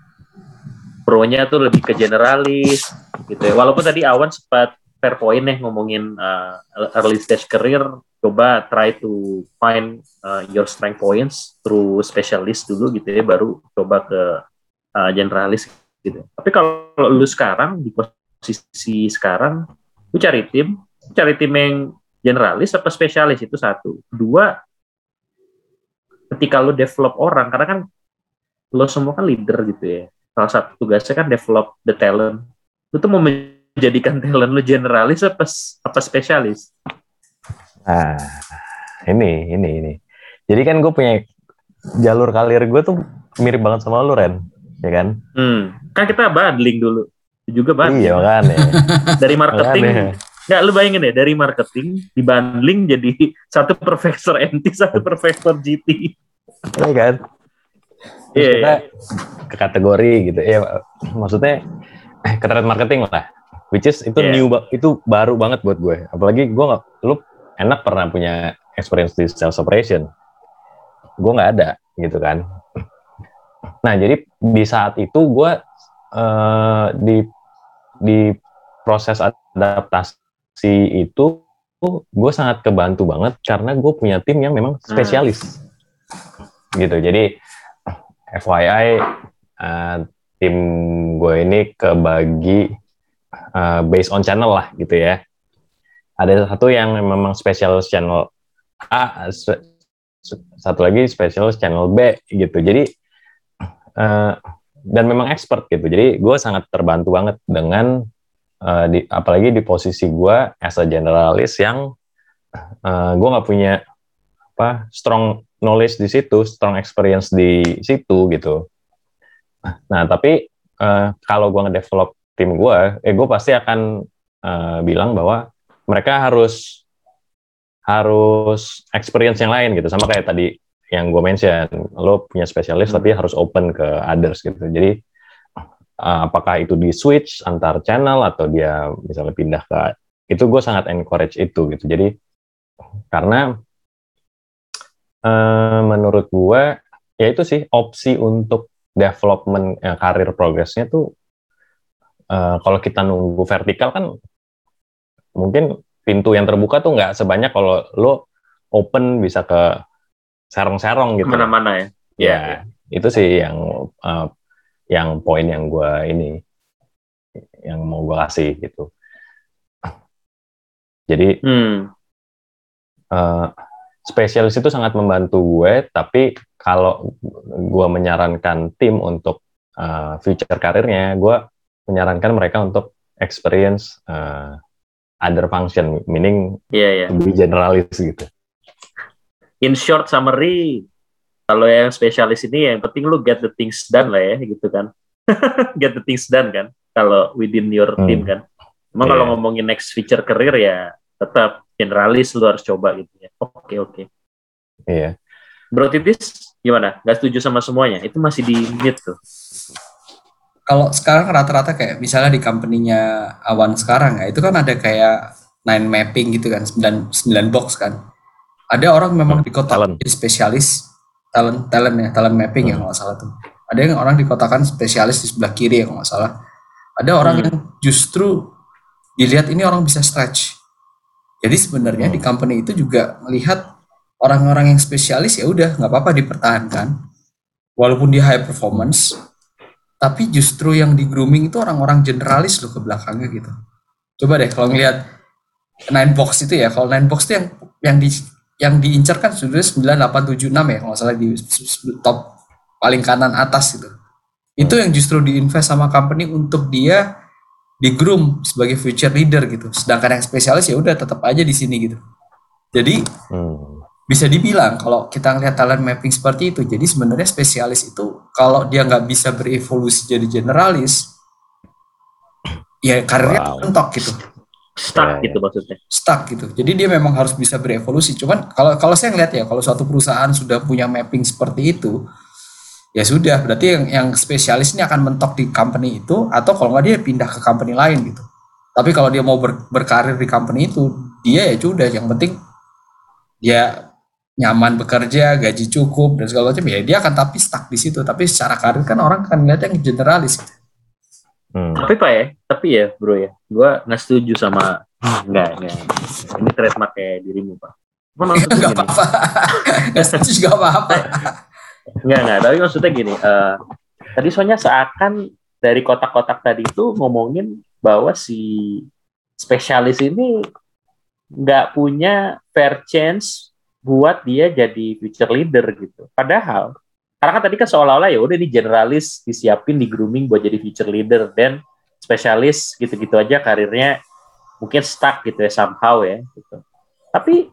Pro-nya tuh lebih ke generalis gitu ya. Walaupun tadi Awan sempat fair point nih ngomongin uh, early stage career, coba try to find uh, your strength points through specialist dulu gitu ya, baru coba ke uh, generalis gitu. Tapi kalau lu sekarang di posisi sekarang, lu cari tim, cari tim yang generalis apa spesialis itu satu. Dua, ketika lu develop orang, karena kan lo semua kan leader gitu ya. Salah satu tugasnya kan develop the talent. Lu tuh mau menjadikan [LAUGHS] talent lu generalis apa apa spesialis? Nah, ini, ini, ini. Jadi kan gue punya jalur karir gue tuh mirip banget sama lu, Ren. Ya kan? Hmm, kan kita bundling dulu. Juga bundling. Iya, makanya. [LAUGHS] Dari marketing, makanya. Nggak lu bayangin deh, dari marketing dibundling jadi satu profesor MT, satu profesor GT. Iya kan? Iya, kita iya. ke kategori gitu. Ya, maksudnya eh, ke trade marketing lah. Which is itu Iya. new itu baru banget buat gue. Apalagi gue nggak, lu enak pernah punya experience di sales operation. Gue nggak ada gitu kan. Nah jadi di saat itu gue eh, di di proses adaptasi itu gue sangat kebantu banget karena gue punya tim yang memang spesialis gitu. Jadi FYI eh, tim gue ini kebagi eh, based on channel lah gitu ya. Ada satu yang memang spesialis channel A, satu lagi spesialis channel B gitu. Jadi eh, dan memang expert gitu. Jadi gue sangat terbantu banget dengan eh, di, apalagi di posisi gue as a generalis yang eh, gue nggak punya apa strong knowledge di situ, strong experience di situ gitu. Nah tapi eh, kalau gue ngedevelop tim gue, eh gue pasti akan eh, bilang bahwa mereka harus harus experience yang lain gitu, sama kayak tadi yang gue mention, lo punya spesialis Hmm. tapi harus open ke others gitu. Jadi apakah itu di switch antar channel atau dia misalnya pindah ke itu gue sangat encourage itu gitu. Jadi karena eh, menurut gue ya itu sih opsi untuk development eh, karir progresnya tuh eh, kalau kita nunggu vertikal kan mungkin pintu yang terbuka tuh nggak sebanyak kalau lo open bisa ke serong-serong gitu. Mana-mana ya. Ya, itu sih yang eh, yang poin yang gue ini yang mau gue kasih gitu. Jadi Hmm. eh, spesialis itu sangat membantu gue, tapi kalau gue menyarankan tim untuk eh, future karirnya, gue menyarankan mereka untuk experience eh, other function, meaning Iya, iya. lebih generalis gitu. In short summary, kalau yang spesialis ini yang penting lu get the things done lah ya gitu kan. [LAUGHS] get the things done kan kalau within your Hmm. team kan. Emang kalau Iya. ngomongin next feature career ya tetap generalis lu harus coba gitu ya. Oke, oke. Iya. Bro Titis gimana? Gak setuju sama semuanya? Itu masih di mute tuh. Kalau sekarang rata-rata kayak misalnya di company-nya Awan sekarang ya, itu kan ada kayak nine mapping gitu kan, 9, 9 box kan. Ada orang memang di kota jadi spesialis talent talent ya, talent mapping ya kalau nggak salah tuh. Ada yang orang dikotakan spesialis di sebelah kiri ya kalau nggak salah. Ada orang Hmm. yang justru dilihat ini orang bisa stretch. Jadi sebenarnya di company itu juga melihat orang-orang yang spesialis ya udah nggak apa-apa dipertahankan, walaupun dia high performance, tapi justru yang di grooming itu orang-orang generalis loh ke belakangnya gitu. Coba deh kalau ngelihat nine box itu ya, kalau nine box itu yang yang di yang diincar kan sudah 9, 8, 7, 6 ya kalau salah di top paling kanan atas itu. Itu yang justru diinvest sama company untuk dia di groom sebagai future leader gitu. Sedangkan yang spesialis ya udah tetap aja di sini gitu. Jadi Hmm. bisa dibilang kalau kita ngelihat talent mapping seperti itu, jadi sebenarnya spesialis itu kalau dia nggak bisa berevolusi jadi generalis, ya karirnya Wow. mentok gitu, Stuck Ya, gitu maksudnya. stuck gitu. Jadi dia memang harus bisa berevolusi. Cuman kalau kalau saya ngelihat ya, kalau suatu perusahaan sudah punya mapping seperti itu, ya sudah. Berarti yang yang spesialis ini akan mentok di company itu, atau kalau nggak dia pindah ke company lain gitu. Tapi kalau dia mau ber- berkarir di company itu, dia ya sudah. Yang penting dia nyaman bekerja, gaji cukup dan segala macam ya dia akan tapi stuck di situ. Tapi secara karir kan orang kan ngeliat yang generalis. gitu. Hmm. Tapi pak ya, tapi ya bro ya, gue nggak setuju sama enggak, enggak. Ini trademark kayak dirimu pak. [LAUGHS] Maksudnya Gak apa-apa. [LAUGHS] Gak setuju juga apa-apa. [LAUGHS] enggak enggak. Tapi maksudnya gini, eh, tadi soalnya seakan dari kotak-kotak tadi itu ngomongin bahwa si spesialis ini nggak punya fair chance buat dia jadi future leader gitu. Padahal karena kan tadi kan seolah-olah ya udah di generalis disiapin di grooming buat jadi future leader dan spesialis gitu-gitu aja karirnya mungkin stuck gitu ya somehow ya gitu. Tapi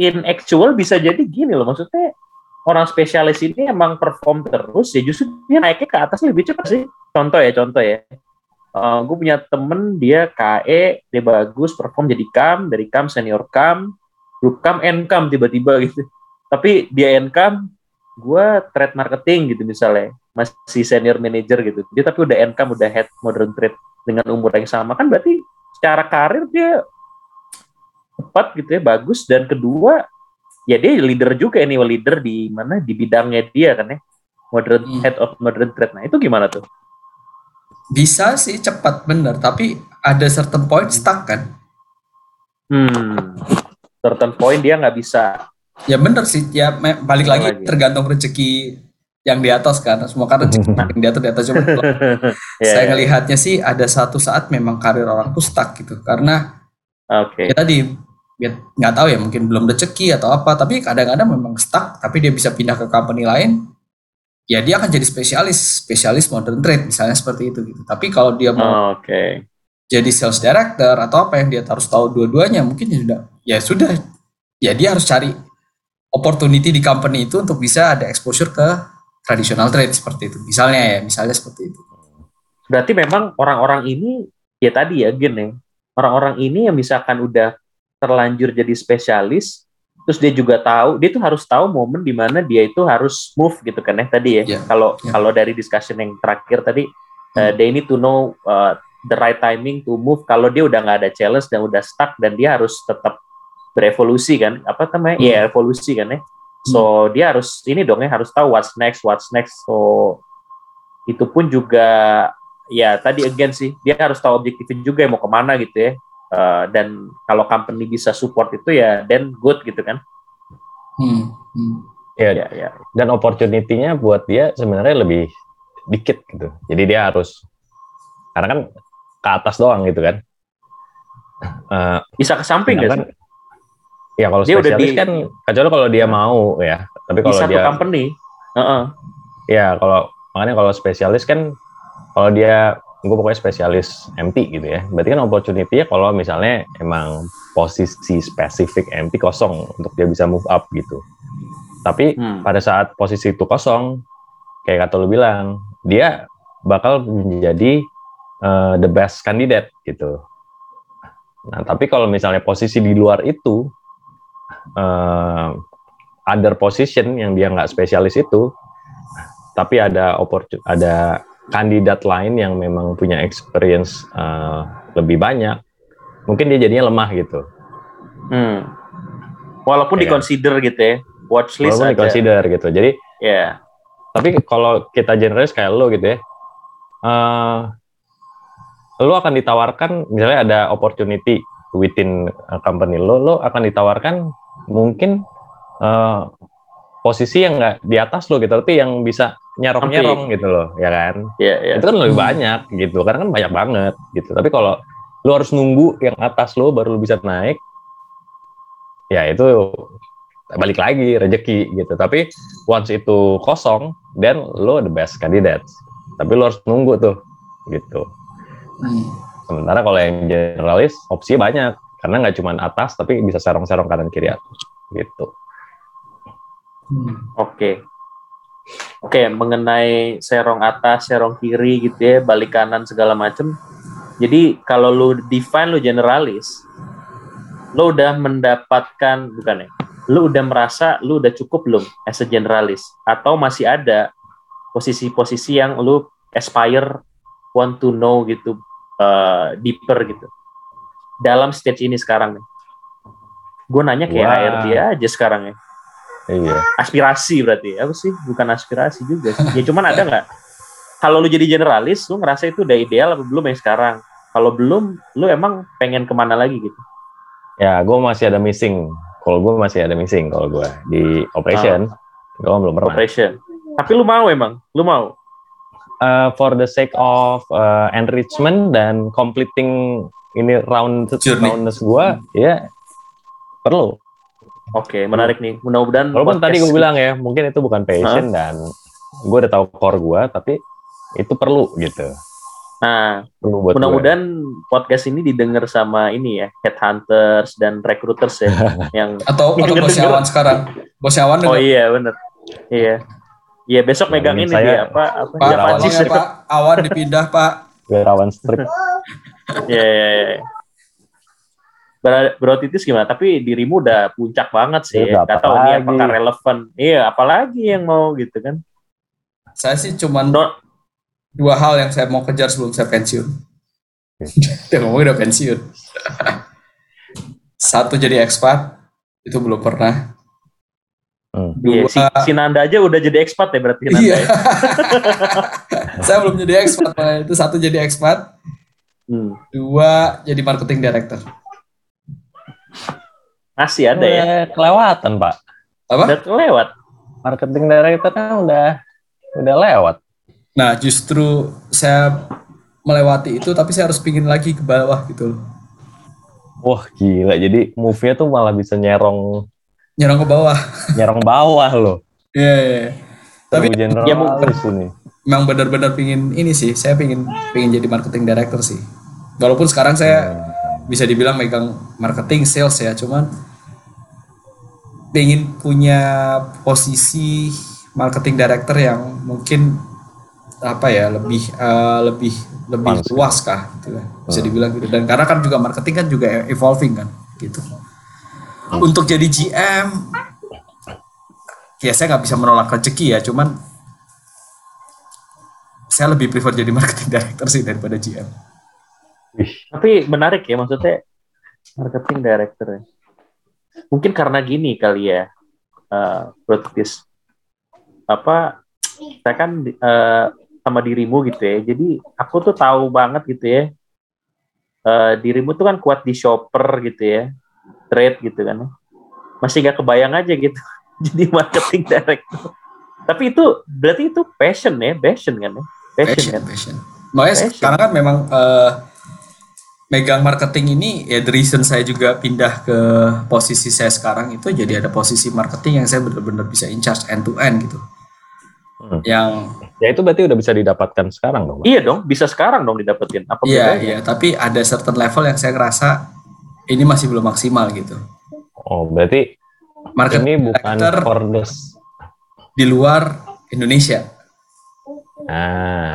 in actual bisa jadi gini loh maksudnya orang spesialis ini emang perform terus ya justru dia naiknya ke atas lebih cepat sih. Contoh ya contoh ya. gue punya temen dia KE dia bagus perform jadi kam dari kam senior kam grup kam enkam tiba-tiba gitu tapi dia enkam gue trade marketing gitu misalnya masih senior manager gitu. Dia tapi udah enkam udah head modern trade dengan umur yang sama. Kan berarti secara karir dia tepat gitu ya bagus. Dan kedua ya dia leader juga ini leader di mana di bidangnya dia kan ya. Modern Hmm. head of modern trade. Nah itu gimana tuh? Bisa sih cepat bener, tapi ada certain point stuck kan. Hmm, certain point dia nggak bisa. Ya bener sih, ya balik lagi, lagi. tergantung rezeki yang di atas kan. Semua kan rezeki [LAUGHS] yang di atas di atas cuma [LAUGHS] Ya, saya ya. ngelihatnya sih ada satu saat memang karir orang tuh stuck gitu. Karena Oke. ya tadi ya nggak tahu ya mungkin belum rezeki atau apa, tapi kadang-kadang memang stuck, tapi dia bisa pindah ke company lain. Ya dia akan jadi spesialis, spesialis modern trade misalnya seperti itu gitu. Tapi kalau dia mau Oke. jadi sales director atau apa yang dia harus tahu dua-duanya mungkin ya sudah ya sudah ya dia harus cari opportunity di company itu untuk bisa ada exposure ke traditional trade seperti itu misalnya ya misalnya seperti itu Berarti memang orang-orang ini ya tadi ya Gen ya. Orang-orang ini yang misalkan udah terlanjur jadi spesialis, terus dia juga tahu, dia tuh harus tahu momen di mana dia itu harus move gitu kan ya tadi ya. Iya, Kalau iya. kalau dari discussion yang terakhir tadi, uh, Hmm. they need to know uh, the right timing to move. Kalau dia udah nggak ada challenge dan udah stuck dan dia harus tetap berevolusi kan, apa namanya? Hmm. Iya evolusi kan ya. So dia harus ini dong ya harus tahu what's next, what's next. So itu pun juga ya tadi again sih dia harus tahu objektifnya juga ya mau ke mana gitu ya. Uh, dan kalau company bisa support itu ya then good gitu kan. Hmm. Hmm. Ya, Ya ya. dan opportunity-nya buat dia sebenarnya lebih dikit gitu. Jadi dia harus karena kan ke atas doang gitu kan. Eh, Bisa ke samping sih? Ya kalau Dia udah spesialis di- kan kecuali kalau dia mau ya. Tapi Di kalau satu dia company. Heeh. ya kalau makanya kalau spesialis kan kalau dia gue pokoknya spesialis MT gitu ya. Berarti kan opportunity-nya kalau misalnya emang posisi spesifik MT kosong untuk dia bisa move up gitu. Tapi Hmm. pada saat posisi itu kosong, kayak kata lu bilang, dia bakal menjadi uh, the best candidate gitu. Nah, tapi kalau misalnya posisi di luar itu, uh, other position yang dia nggak spesialis itu, tapi ada ada kandidat lain yang memang punya experience uh, lebih banyak, mungkin dia jadinya lemah gitu. Hmm. Walaupun Ya kan? diconsider gitu ya. Watchlist Walaupun ada. di-consider gitu. Jadi Ya. tapi kalau kita generalis kayak lo gitu ya eh lo akan ditawarkan misalnya ada opportunity within company lo lo akan ditawarkan mungkin eh, posisi yang nggak di atas lo gitu tapi yang bisa nyerong nyerong gitu loh ya kan? Ya, ya. itu kan lebih banyak gitu karena kan banyak banget gitu. Tapi kalau lo harus nunggu yang atas lo baru lo bisa naik ya itu balik lagi rezeki gitu. Tapi once itu kosong then lo the best candidate. Tapi lo harus nunggu tuh gitu. Hmm. sementara kalau yang generalis opsinya banyak karena nggak cuma atas tapi bisa serong-serong kanan kiri atas gitu Hmm. Oke. Oke, mengenai serong atas, serong kiri gitu ya, balik kanan segala macem. Jadi kalau lu define lu generalis, lu udah mendapatkan bukan ya? Lu udah merasa lu udah cukup belum as a generalis atau masih ada posisi-posisi yang lu aspire want to know gitu uh, deeper gitu. Dalam stage ini sekarang. Nih. Gue nanya kayak Wah. HRD aja sekarang ya. Iya. Aspirasi berarti apa sih? Bukan aspirasi juga sih. ya cuman ada nggak? Kalau lu jadi generalis lu ngerasa itu udah ideal apa belum yang sekarang? Kalau belum lu emang pengen ke mana lagi gitu? Ya gue masih ada missing. Kalau gue masih ada missing kalau gue di operation. Gue belum pernah. Operation. Tapi lu mau emang? Lu mau uh, for the sake of uh, enrichment dan completing ini round roundness gua ya perlu. oke menarik nih. Mudah-mudahan Walaupun tadi gue bilang ya mungkin itu bukan passion dan gue udah tahu core gua tapi itu perlu gitu. nah mudah-mudahan podcast ini didengar sama ini ya headhunters dan recruiters ya [LAUGHS] yang Atau atau [LAUGHS] bos sekarang. Bos Awan oh iya bener. Iya iya besok Ya, megang ini saya- dia apa apa Pak, Java ya Pak, Awan dipindah Pak. Wirawan strip. [LAUGHS] Iya, iya, iya. Ber- Berotitis gimana? Tapi dirimu udah puncak banget sih. Ya, udah, Gak tahu ini apakah relevan. Iya, apalagi yang mau gitu kan. Saya sih cuman No- dua hal yang saya mau kejar sebelum saya pensiun. Dia [LAUGHS] ngomongin udah pensiun. [LAUGHS] Satu jadi expat, itu belum pernah. Hmm. Iya, Dua, si, si Nanda aja udah jadi expat ya berarti Nanda. iya. ya? [LAUGHS] saya belum jadi expat, makanya itu satu jadi expat, Hmm. dua jadi marketing director. Masih ada ya. Udah kelewatan pak. Apa? Udah kelewat. Marketing director kan udah udah lewat. Nah, justru saya melewati itu, tapi saya harus pingin lagi ke bawah gitu loh. Wah gila jadi move-nya tuh malah bisa nyerong Nyerang ke bawah. nyerong bawah loh. Iya, iya, iya. Tapi generalis Ya, ini. memang benar-benar pingin ini sih, saya pingin pingin jadi marketing director sih. Walaupun sekarang saya bisa dibilang megang marketing sales ya, cuman pingin punya posisi marketing director yang mungkin apa ya lebih eh, lebih lebih luas kah gitu ya, bisa dibilang gitu dan karena kan juga marketing kan juga evolving kan gitu untuk jadi GM ya saya nggak bisa menolak rezeki ya cuman saya lebih prefer jadi marketing [LAUGHS] director sih daripada GM Tapi menarik ya maksudnya marketing director ya. Mungkin karena gini kali ya. uh, Broadcast apa saya kan uh, sama dirimu gitu ya. Jadi aku tuh tahu banget gitu ya. Uh, dirimu tuh kan kuat di shopper gitu ya trade gitu kan masih gak kebayang aja gitu [LAUGHS] jadi marketing director tapi itu berarti itu passion ya passion kan ya passion, passion, kan passion. makanya Passion. sekarang kan memang uh, megang marketing ini ya the reason saya juga pindah ke posisi saya sekarang itu jadi ada posisi marketing yang saya benar-benar bisa in charge end to end gitu Hmm. yang Ya itu berarti udah bisa didapatkan sekarang dong. Iya dong bisa sekarang dong didapetin apa iya bedanya? iya tapi ada certain level yang saya ngerasa ini masih belum maksimal gitu Oh, berarti marketing ini bukan for the di luar Indonesia Nah,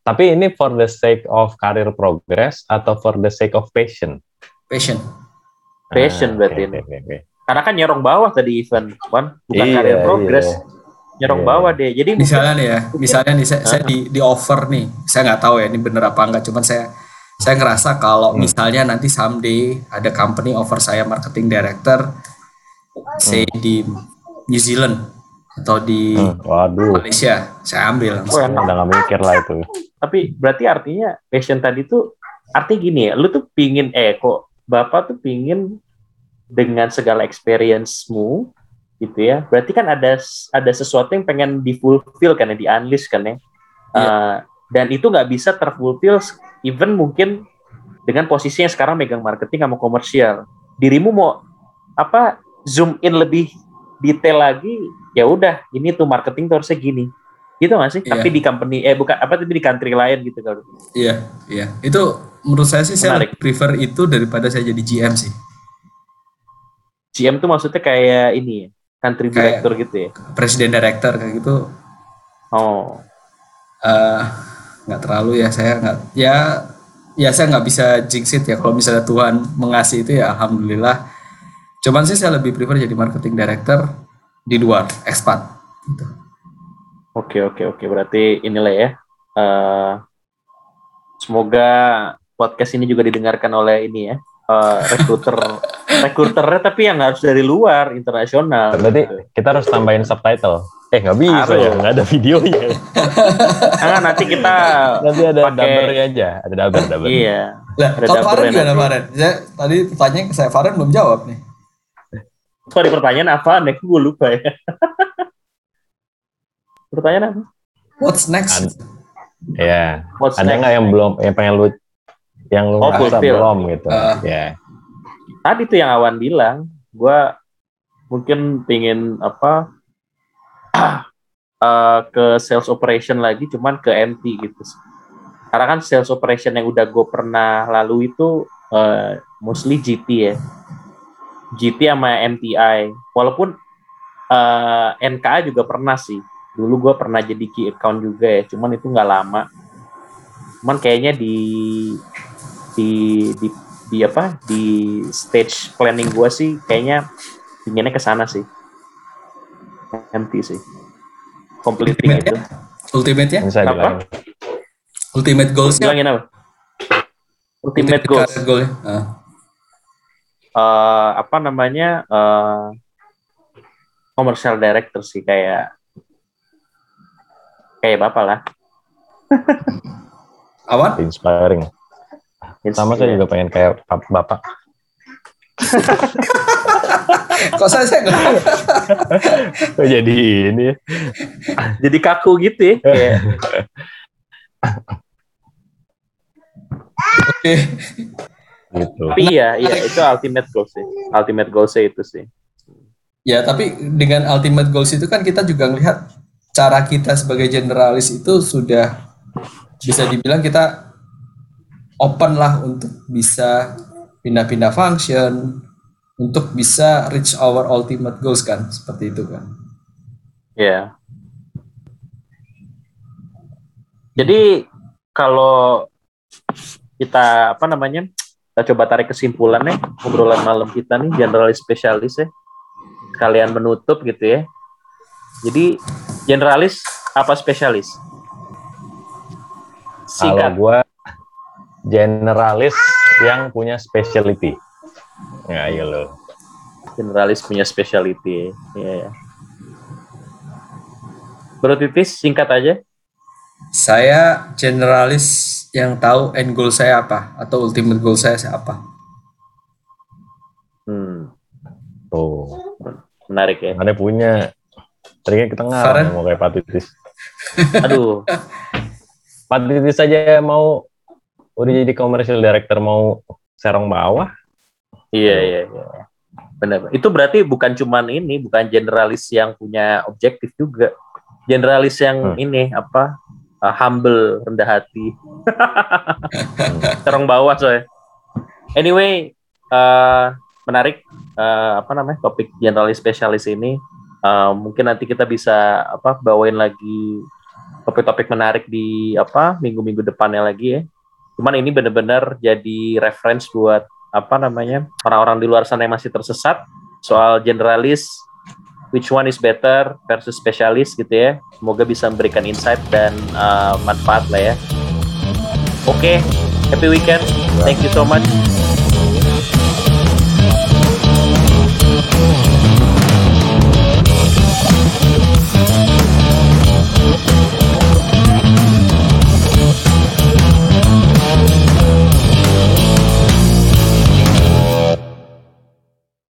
tapi ini for the sake of career progress atau for the sake of passion? passion Passion Ah, berarti oke, ini. oke, oke. karena kan nyerong bawah tadi event kan bukan Iya, karir progress iya. nyerong Iya. bawah deh jadi misalnya nih ya misalnya nih saya, saya di, di offer nih saya nggak tahu ya ini bener apa enggak cuman saya saya ngerasa kalau misalnya nanti someday ada company offer saya marketing director say di New Zealand atau di Hmm, waduh, Malaysia saya ambil langsung. Oh, enak. udah nggak mikir lah itu. tapi berarti artinya passion tadi tuh artinya gini ya lu tuh pingin eh kok bapak tuh pingin dengan segala experience-mu gitu ya berarti kan ada ada sesuatu yang pengen difulfill kan ya di unleash kan ya Iya. Uh, dan itu nggak bisa terfulfill even mungkin dengan posisinya sekarang megang marketing sama komersial. Dirimu mau apa zoom in lebih detail lagi ya udah ini tuh marketing tuh harusnya gini. Gitu nggak sih? Iya. tapi di company eh bukan apa tapi di country lain gitu kalau. Iya iya. Itu menurut saya sih saya Menarik. lebih prefer itu daripada saya jadi GM sih. GM tuh maksudnya kayak ini ya, country Kayak- director gitu ya. presiden director kayak gitu. Oh, eh, nggak terlalu ya saya nggak ya ya saya nggak bisa jinx it ya kalau misalnya Tuhan mengasih itu ya alhamdulillah cuman sih saya lebih prefer jadi marketing director di luar expat gitu. oke oke oke. Berarti inilah ya. eh, semoga podcast ini juga didengarkan oleh ini ya. eh, recruiter [LAUGHS] recruiternya tapi yang harus dari luar internasional. Berarti gitu. kita harus tambahin subtitle. Eh nggak bisa Harus. ya, nggak ada videonya. [LAUGHS] Ah, nanti kita Nanti ada Pakai- dubbernya aja, ada dubber dubber. iya. Lah, Ada kalau Faren gimana. Faren? Saya tadi pertanyaan ke saya Faren belum jawab nih. Sorry pertanyaan apa? Nek gue lupa ya. [LAUGHS] pertanyaan apa? What's next? Ad- Ya, What's ada nggak yang belum, yang pengen lu, yang lu Oh, fulfill. belum gitu? Ah. ya. tadi tuh yang Awan bilang, gua mungkin pingin apa [CLEARS THROAT] eh, ke sales operation lagi, cuman ke MT gitu. Karena kan sales operation yang udah gue pernah lalu itu eh, mostly GT ya, GT sama MTI. Walaupun eh, NKA juga pernah sih. Dulu gue pernah jadi key account juga ya, cuman itu nggak lama. Cuman kayaknya di di di di apa di stage planning gua sih kayaknya inginnya ke sana sih MT sih completing itu Ultimate ya? Saya Apa? bilang. Ultimate goals bilangin apa ultimate goals career goal ya? Ah. Eh, apa namanya eh commercial director sih kayak kayak bapak lah [LAUGHS] Awan? Inspiring. Sama saya juga pengen kayak bapak. [LAUGHS] Kok saya saya nggak jadi ini ya? jadi kaku gitu ya kayak Oke. gitu. tapi iya iya itu ultimate goals sih ultimate goals itu sih Ya, tapi dengan ultimate goals itu kan kita juga melihat cara kita sebagai generalis itu sudah bisa dibilang kita open lah untuk bisa pindah-pindah function, untuk bisa reach our ultimate goals kan, seperti itu kan. Ya. Jadi kalau kita apa namanya kita coba tarik kesimpulan nih obrolan malam kita nih generalis spesialis ya kalian menutup gitu ya. Jadi generalis apa spesialis? Kalau Singkat. gue generalis yang punya specialty. Ya, ayo lo. generalis punya specialty. Iya. ya. Bro Titis, singkat aja. Saya generalis yang tahu end goal saya apa atau ultimate goal saya apa. Hmm, Tuh, menarik ya. mana punya. Tadinya kita ngarang Farhan? mau kayak Pak Titis. [LAUGHS] Aduh, Pak Titis saja mau udah jadi commercial director mau serong bawah. Iya iya iya. Benar. Itu berarti bukan cuman ini, bukan generalis yang punya objektif juga. Generalis yang Hmm. ini apa? uh, humble, rendah hati. [LAUGHS] Terong bawah soalnya. Anyway, uh, menarik uh, apa namanya topik generalis spesialis ini. Uh, mungkin nanti kita bisa apa bawain lagi topik-topik menarik di apa minggu-minggu depannya lagi ya. Cuman ini benar-benar jadi reference buat apa namanya orang-orang di luar sana yang masih tersesat soal generalis which one is better versus spesialis gitu ya. Semoga bisa memberikan insight dan uh, manfaat lah ya. Oke, happy weekend. Thank you so much.